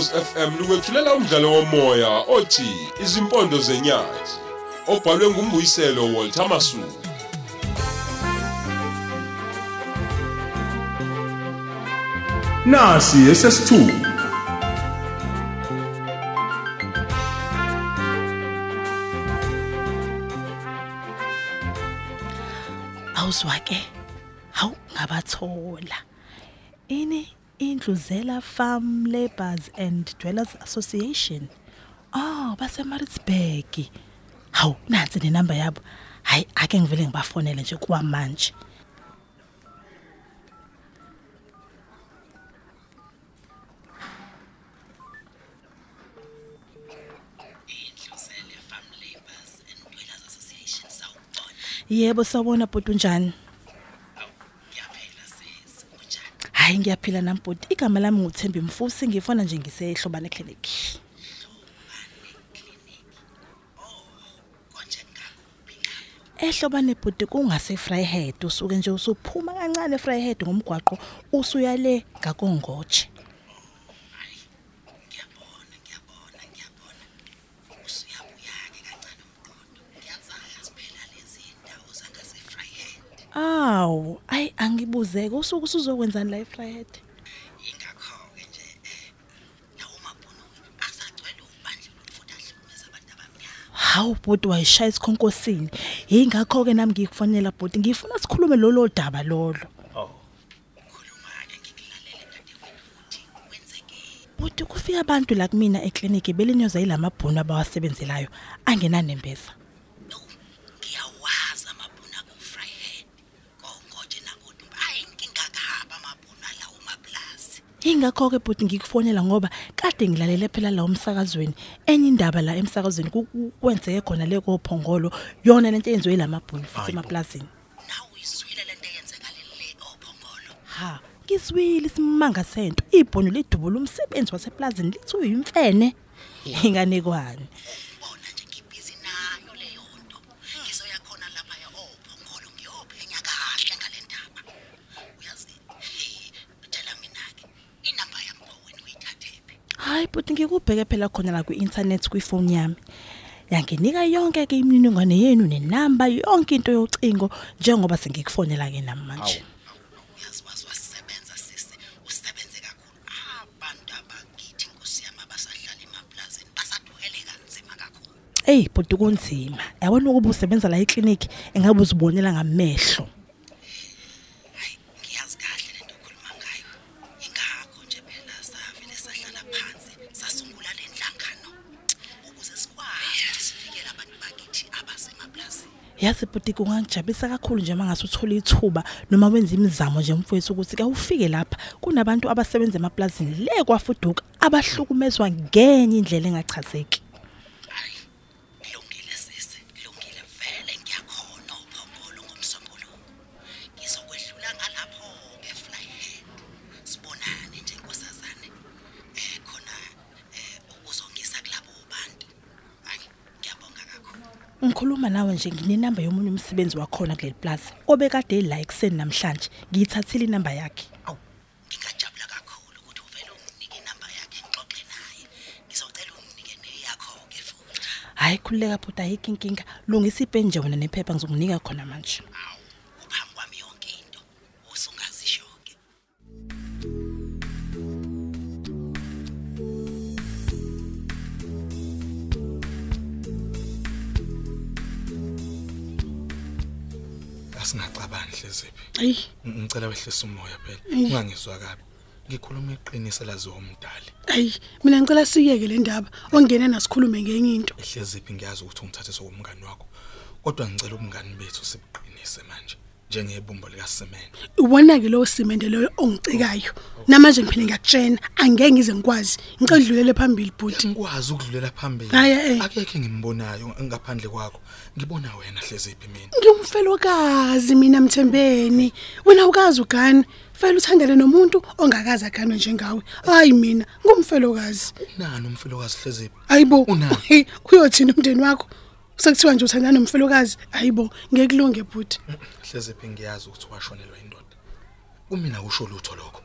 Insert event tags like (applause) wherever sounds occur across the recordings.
Ukhozi FM lukwethulela umdlalo womoya othi Izimpondo zenyathi obhalwe ngumbuyiselo Walter Masuku. nasi esesithuba awuzwa ke hawu ngabathola ini? Indluzela farm labourers and dwellers association. Oh base Maritzburg hawu nansi nenamba yabo. Hayi ake ngivele ngibafonele nje kuwa manje. Yebo sawubona bhuti unjani? Hayi ngiyaphila nampoti. Igama lami nguThembi Mfusi ngifona nje ngisehlobane clinic. Ehlobane bhuti kungase Vryhead usuke nje usuphuma kancane eVryhead ngomgwaqo usuya le ngakongoje. Aw, ay angibuzeke usuku usuzokwenzani la eVryhead? ingakho-ke nje um nawo mabhunu asagcwele ubandlululo futhi ahlukumeza abantu abamnyama Hawu bhuti wayishaya isikhonkosini. Yingakho ke nami ngikufonela bhuti ngifuna sikhulume lolo daba lolo. khuluma-ke ngikulalele dadewethu ukuthi kwenzekeni Bhuti kufika abantu la kumina ekliniki belinyoza yilamabhunu abawasebenzelayo angenanembeza. Ingakho ke bhuti ngikufonela ngoba kade ngilalele phela la umsakazweni enye indaba la emsakazweni ku- ku- kwenzeke khona le kophongolo yona lento eyenziwe lamabhunu futhi emaplazini. nawe uyizwile le nto eyenzekaleli le ophongolo Ha, kiswile isimanga sento ibhunu lidubula umsebenzi waseplazini lithi uyimfene. Inganekwani. ngibona nje ngibhizi nayo leyo nto ngizoya khona laphaya ophongolo ngiyophenya kahle ngale ndaba uyazi he tshela mina-ke inamba yami wena uyithathephi Hayi bhuti ngikubheke phela khona la ku-internet kwifoni yami. Yanginika yonke ke imininingwane yenu nenamba yonke into yocingo njengoba sengikufonela ke nami manje. uyazi wazi wasisebenza sisi usebenze kakhulu abantu abakithi nkosi yami abasahlala emaplazini basathukele kanzima kakhulu Ey bhuti kunzima. Yabona ukuba usebenza la ekliniki engabe uzibonela ngamehlo. Yazi bhuti kungangijabulisa kakhulu nje mangase uthola ithuba noma wenza imizamo nje mfowethu ukuthi ke ufike lapha kunabantu abasebenza emaplazini le kwafuduka abahlukumezwa ngenye indlela engachazeki. Ngikhuluma nawe nje nginenamba yomunye umsebenzi wakhona kuleli plaza obekade ela ekseni namhlanje ngiyithathile inamba yakhe. awu ngingajabula kakhulu ukuthi uvele unginike inamba yakhe ngixoxe naye. Ngizocela unginike neyakho-ke futhi. Hayi khuleka bhuti ayikho inkinga. Lungisa ipeni nje wena nephepha ngizokunika khona manje. Asingacabani hleziphi Ayi, Ng- ngicela wehlisa umoya phela. Eyi. ungangizwa kabi. Ngikhuluma iqiniso laziwa umdali. Ayi, mina ngicela siyeke le ndaba. Ongena nasikhulume ngenye into. ehleziphi ngiyazi ukuthi ungithathe sokumngani wakho. Kodwa ngicela ubungani bethu sibuqinise manje. Njengebumbo likasemene Ubona ke lo simende lo ongicikayo. Namanje ngiphinde ngiyakutshena, angeke ngize ngikwazi. Ngicela udlulele phambili bhuti. ngikwazi ukudlulela phambili Hhayi, eh. akekho engimbonayo ngaphandle kwakho ngibona wena hleziphi mina Ngiyumfelokazi mina Mthembeni. Wena ukazi ugani? Fela uthandele nomuntu ongakazi agano njengawe. Hayi mina, ngumfelokazi. nani umfelokazi hleziphi Hayibo. Unani? (laughs) Uyothina umndeni wakho? Sekuthiwa nje uthandana nomfelokazi. Hayibo, ngeke kulunge bhuti. hleziphi ngiyazi ukuthi washonelwa indoda? Kumina kusho lutho lokho?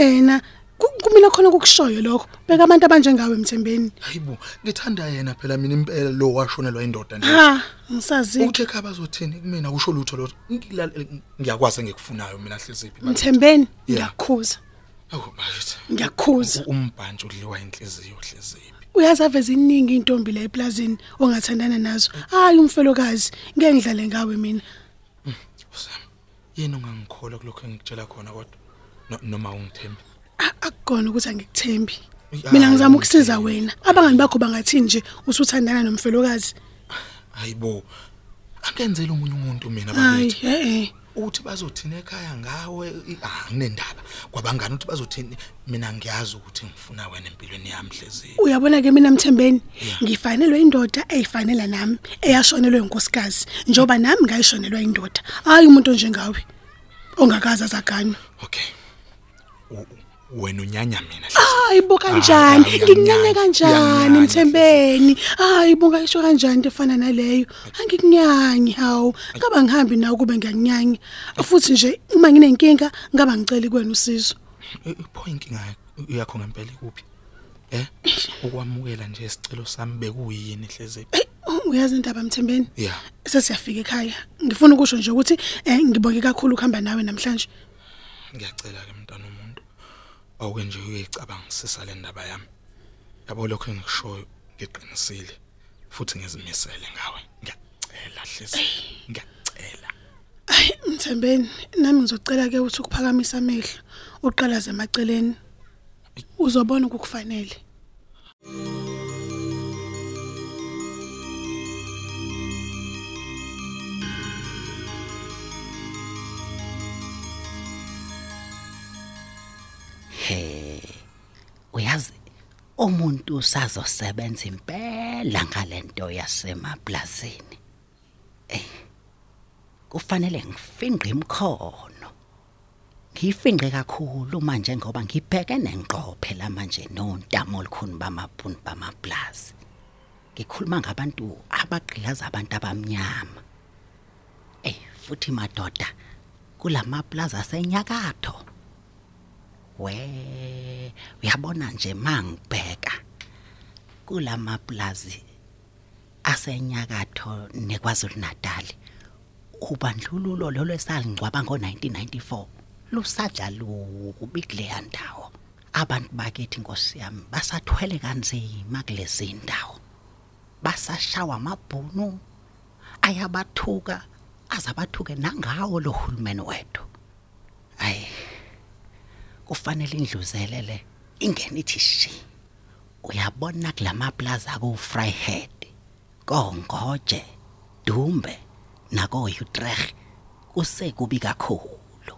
Ehena, ku- kumina khona kukushoyo lokho. Beka abantu abanjengawe mthembeni hayibo ngithanda yena phela mina impela lo washonelwa indoda nje. Ha ngisazi uthe khaba bazothini? Kumina kusho lutho lo Ngilale- ngiyakwazi engikufunayo mina hleziphi mthembeni? Yeah. ngiyakukhuza awu bayithi ngiyakukhuza umbhantshi udliwa inhliziyo hleziphi uyazi aveze iningi intombi la eplazini ongathandana nazo. Hayi umfelokazi ngeke ngidlale ngawe mina. Sam yini ungangikholwa kulokho engikutshela khona kodwa? No- noma ungithembi? A- akukona ukuthi angikuthembi. Ya, mina ngizama ukusiza ngithembi. wena. Abangani bakho bangathini nje usuthandana nomfelokazi. Hayibo angenzele omunye umuntu mina hayi bakithi eh uthi bazothina ekhaya ngawe? I- ah nginendaba. Kwabangani uthi bazothini mina ngiyazi ukuthi ngifuna wena empilweni yami hleziphi uyabona ke mina mthembeni? Yeah. ngifanelwe indoda eyifanela nami eyashonelwe inkosikazi njoba nami ngayishonelwa indoda. Hayi umuntu onjengawe ongakaza zagana okay. U- u- wena unyanya mina hayi bo kanjani? Ah, ngikunyanya uyanginyanya, kanjani uyanginyanya, mthembeni hayi bo ngayisho kanjani into efana naleyo? Angikunyanyi hawu. Ngaba ngihambi nawe kube ngiyakunyanya futhi nje uma nginenkinga ngaba ngicela kuwena usizo. Ipho inkinga yakho ngempela ikuphi? Eh ukwamukela nje isicelo sami bekuyini hleziphi Eh, uyazi indaba mthembeni? Yeah sesiyafika ekhaya. Ngifuna ukusho nje ukuthi eh ngibonge kakhulu ukuhamba nawe namhlanje. Ngiyacela ke mntana umuntu awuke nje uyicabangisisa le ndaba yami. Yabo lokho engikushoyo ngiqinisile futhi ngizimisele ngawe. Ngiyacela hlezi ngiyacela. Ay Mthembeni nami ngizocela ke ukuthi ukuphakamisa amehlo uqalaze emaceleni. Uzobona ukukufanele he umuntu sazosebenza impela ngalento yasemaplazini eh kufanele ngifingqe imkhono ngifinqe kakhulu manje ngoba ngibheke nenqophe manje nontamo olukhuni bamabhunu bamaplazi ngikhuluma ngabantu abagqilaza abantu abamnyama. Eh futhi madoda kulamaplaza asenyakatho. We uyabona nje mangibheka. Kulamaplazi asenyakatho neKwaZulu Natal ubandlululo lolo esalingcwaba ngo1994 lusadla lubi kuleya ndawo. Abantu bakithi inkosi yami basathwele kanzima kulezi ndawo. Basashawa amabhunu ayabathuka azabathuke nangawo lo hulumeni wethu. ayi kufanele indluzelele ingene ithi shi. Uyabona kulamaplaza ku Vryheid kongoje Dumbe nako Utrecht kusekubi kakhulu.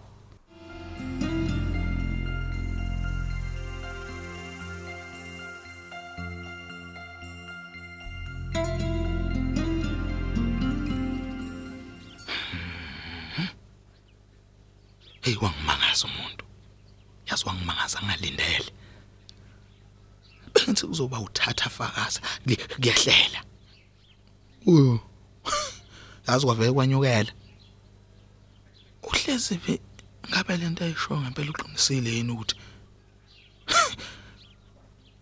Hey wangimangaza umuntu. Wangimangaza ngalindele. Bengithi uzoba uthatha fakaza Ngi- kuyehlela uyo. Yazi kwaveke kwanyukela. Uhlezi phi ngabe lento ayisho ngempela uqinisile yini ukuthi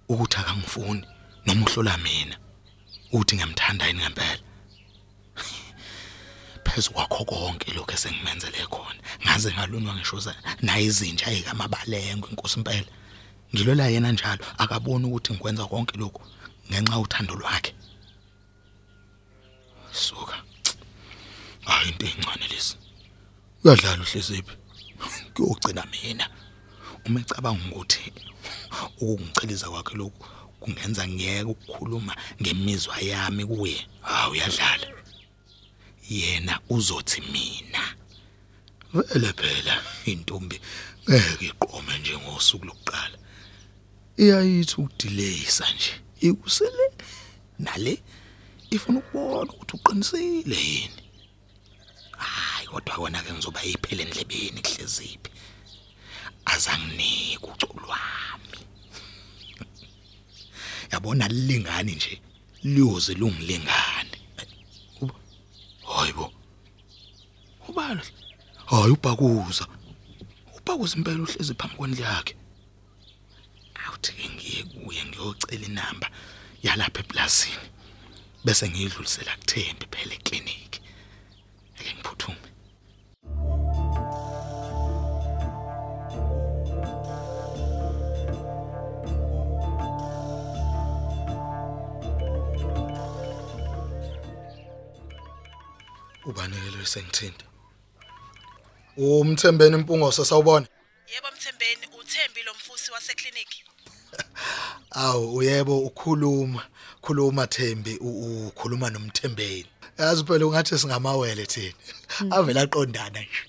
ukuthi akangifuni noma uhlola mina uthi ngiyamthanda yini ngempela? Phezu kwakho konke lokho esengimenzele khona. Ngaze ngalunwa ngisho za- naye izinja ezikamabalengo inkosi impela ngilola yena njalo akaboni ukuthi ngikwenza konke lokhu ngenxa uthando lwakhe. Suka. Hayi into encane lesi. Uyadlala uhleziphi? Kuyogcina mina. Uma ecabanga ukuthi ukungiceliza kwakhe lokhu kungenza ngiyeke ukukhuluma ngemizwa yami kuye hawu uyadlala. Yena uzothi mina? Vele phela intombi ngeke iqome njengosuku lokuqala. Iyayithi ukudelayisa nje ikusele nale ifuna ukubona ukuthi uqinisile yini? Hayi kodwa kona ke ngizoba yiphele endlebeni kuhleziphi. Azanginike uculwami yabona lilingani nje liyoze lungilingane. Uba- hayibo ubala hayi ubhakuza ubhakuza impela uhlezi phambi kwendle yakhe. Ukuthi ke ngiye kuye ngiyocela inamba yalapha eplazini bese ngiyidlulisela kuThembi phela eclinic ake ngiphuthume ubanekelo sengithinta umthembeni impungo sasawubona Yebo Mthembeni uThembi lo mfusi wasekliniki. (laughs) Awu uyebo ukhuluma khuluma Thembi ukhuluma nomthembeni yazi phela ungathi singamawele thina avela aqondana nje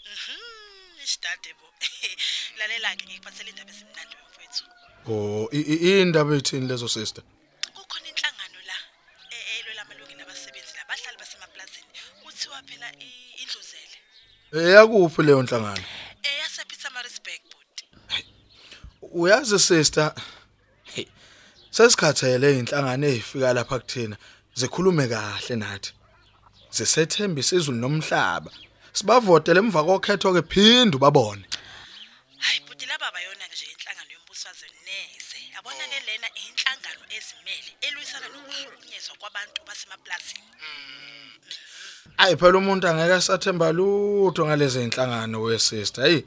Isidade bo. (laughs) Lalela ke ngikuphathele indaba esimnandi mfowethu. oh indaba ethini lezo sister eyakuphi leyo nhlangano Eyase Pietermaritzburg budi. uyazi sister sesikhathele inhlangano ezifika lapha kuthina zikhulume kahle nathi zisethembisa izulu nomhlaba sibavotele emva kokhetho ke phinda babone Hayi budi laba bayona nje inhlangano yombusazwe neze. Yabona ke lena inhlangano ezimele elwisana nokuhlukunyezwa kwabantu basemaplazini. Ayi phela umuntu angeke asathemba lutho ngalezi inhlangano we sister hey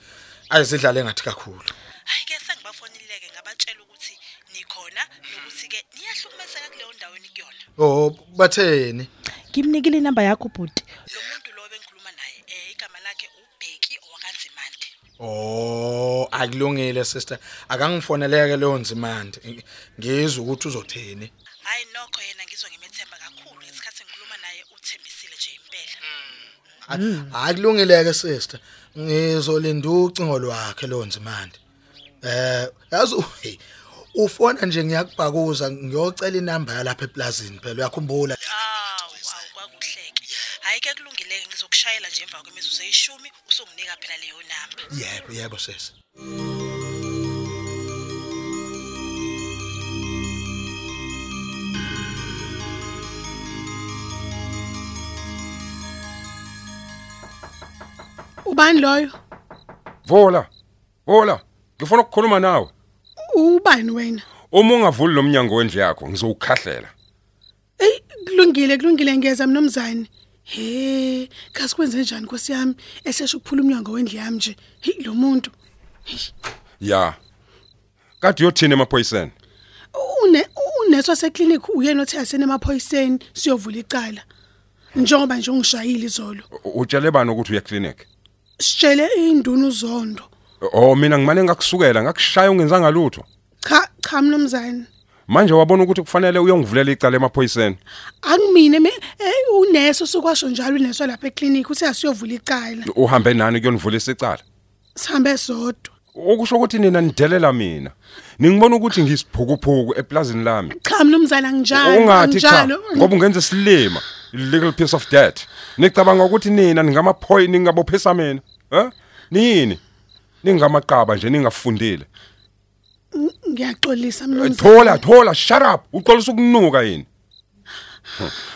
ayizidlale ngathi kakhulu Hayi ke sengibafonileke ngabatshela ukuthi nikhona nokuthi ke niyahlukumezeka kuleyo ndawo enikuyona. oh batheni Ngimnikile inamba yakho bhuti. Lo muntu lo bengikhuluma naye eh igama lakhe uBheki owakanzimande. oh akulungile sister akangifoneleke leyo nzimande Ng- ngizwe ukuthi uzothini Hayi nokho yena ngizwe akulungile-ke sister. Ngizolinda ucingo lwakhe lowo nzimande. Eh yazi u- hey, ufona nje ngiyakubhakuza ngiyocela inamba yalapha eplazini phela uyakhumbula? Awu awu kwakuhleke. Hayi ke kulungile ngizokushayela nje emva kwemizuzu eyishumi usunginika phela leyo namba. yebo yebo sesi Ubani loyo? Vola. Vola. Ngifuna ukukhuluma nawe. Ubani wena? Uma ungavuli lo mnyango wendle yakho ngizowukhahlela. Ey kulungile kulungile ngeza mnomzane. He, kazi kwenze njani Nkosi yami? Esesho ukuphula umnyango wendle yami nje. Hey lo muntu. Ya. Kade uyothina emaphoyiseni. Une uneswa seclinic uyena othe asene emaphoyiseni siyovula icala. Njengoba nje ungishayile izolo. Utshele bani ukuthi uya clinic? Sitshele induna uzondo. Oh mina ngimane ngakusukela ngakushaya ungenzanga lutho. Cha cha mnomzane. Manje wabona ukuthi kufanele uyongivulela icala emaphoyiseni. Angimine me uneso sokwasho njalo uneswa lapha eclinic uthi asiyovula icala. Uhambe nani kuyonivulisa icala? Sihambe sodwa. Okusho ukuthi nina nidelela mina. Ningibona ukuthi ngisiphukuphuku eplazini lami. Cha mnomzane anginjalo. Ngoba ungenza isilima, illegal piece of dirt. Nicabanga ukuthi nina ningamaphoyi ningabophisa mina? Eh? Nini? Ningamaqaba nje ningafundile. Ngiyaxolisa mnomzane. Thola, thola, shut up. Uqolisa ukunuka yini?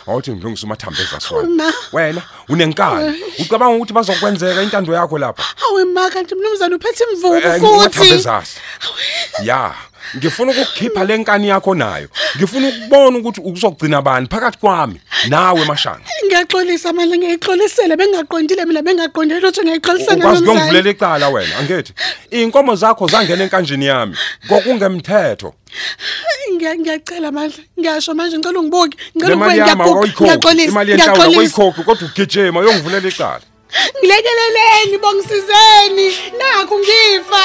Awuthi ngilungisa umathambo ezasona. Ma. Wena unenkani. Ucabanga ukuthi bazokwenzeka intando yakho lapha? Hawe ma kanti mnumzane uphethe imvubu Eh, futhi. Ya, ngifuna ukukhipha lenkani yakho nayo. Ngifuna ukubona ukuthi uzogcina bani phakathi kwami nawe mashanga. Ngiyaxolisa manje ngiyixolisele bengaqondile mina bengaqondile lutho ngiyixolisana Ukwazi mnumzane. ukuyongivulela icala wena, angithi? Inkomo zakho zangena enkanjini yami. Kokungemthetho. Ngiya- ngiyacela manje ngiyasho manje ngicela ungibuke Le ngicela mali ukube yami awuyikhokhi. ngiyaxolisa Imali yenhlawulo ngiyaxolisa awuyikhokhi kodwa ugijima uyongivulela icala. ngilekeleleni bongisizeni nakho ngifa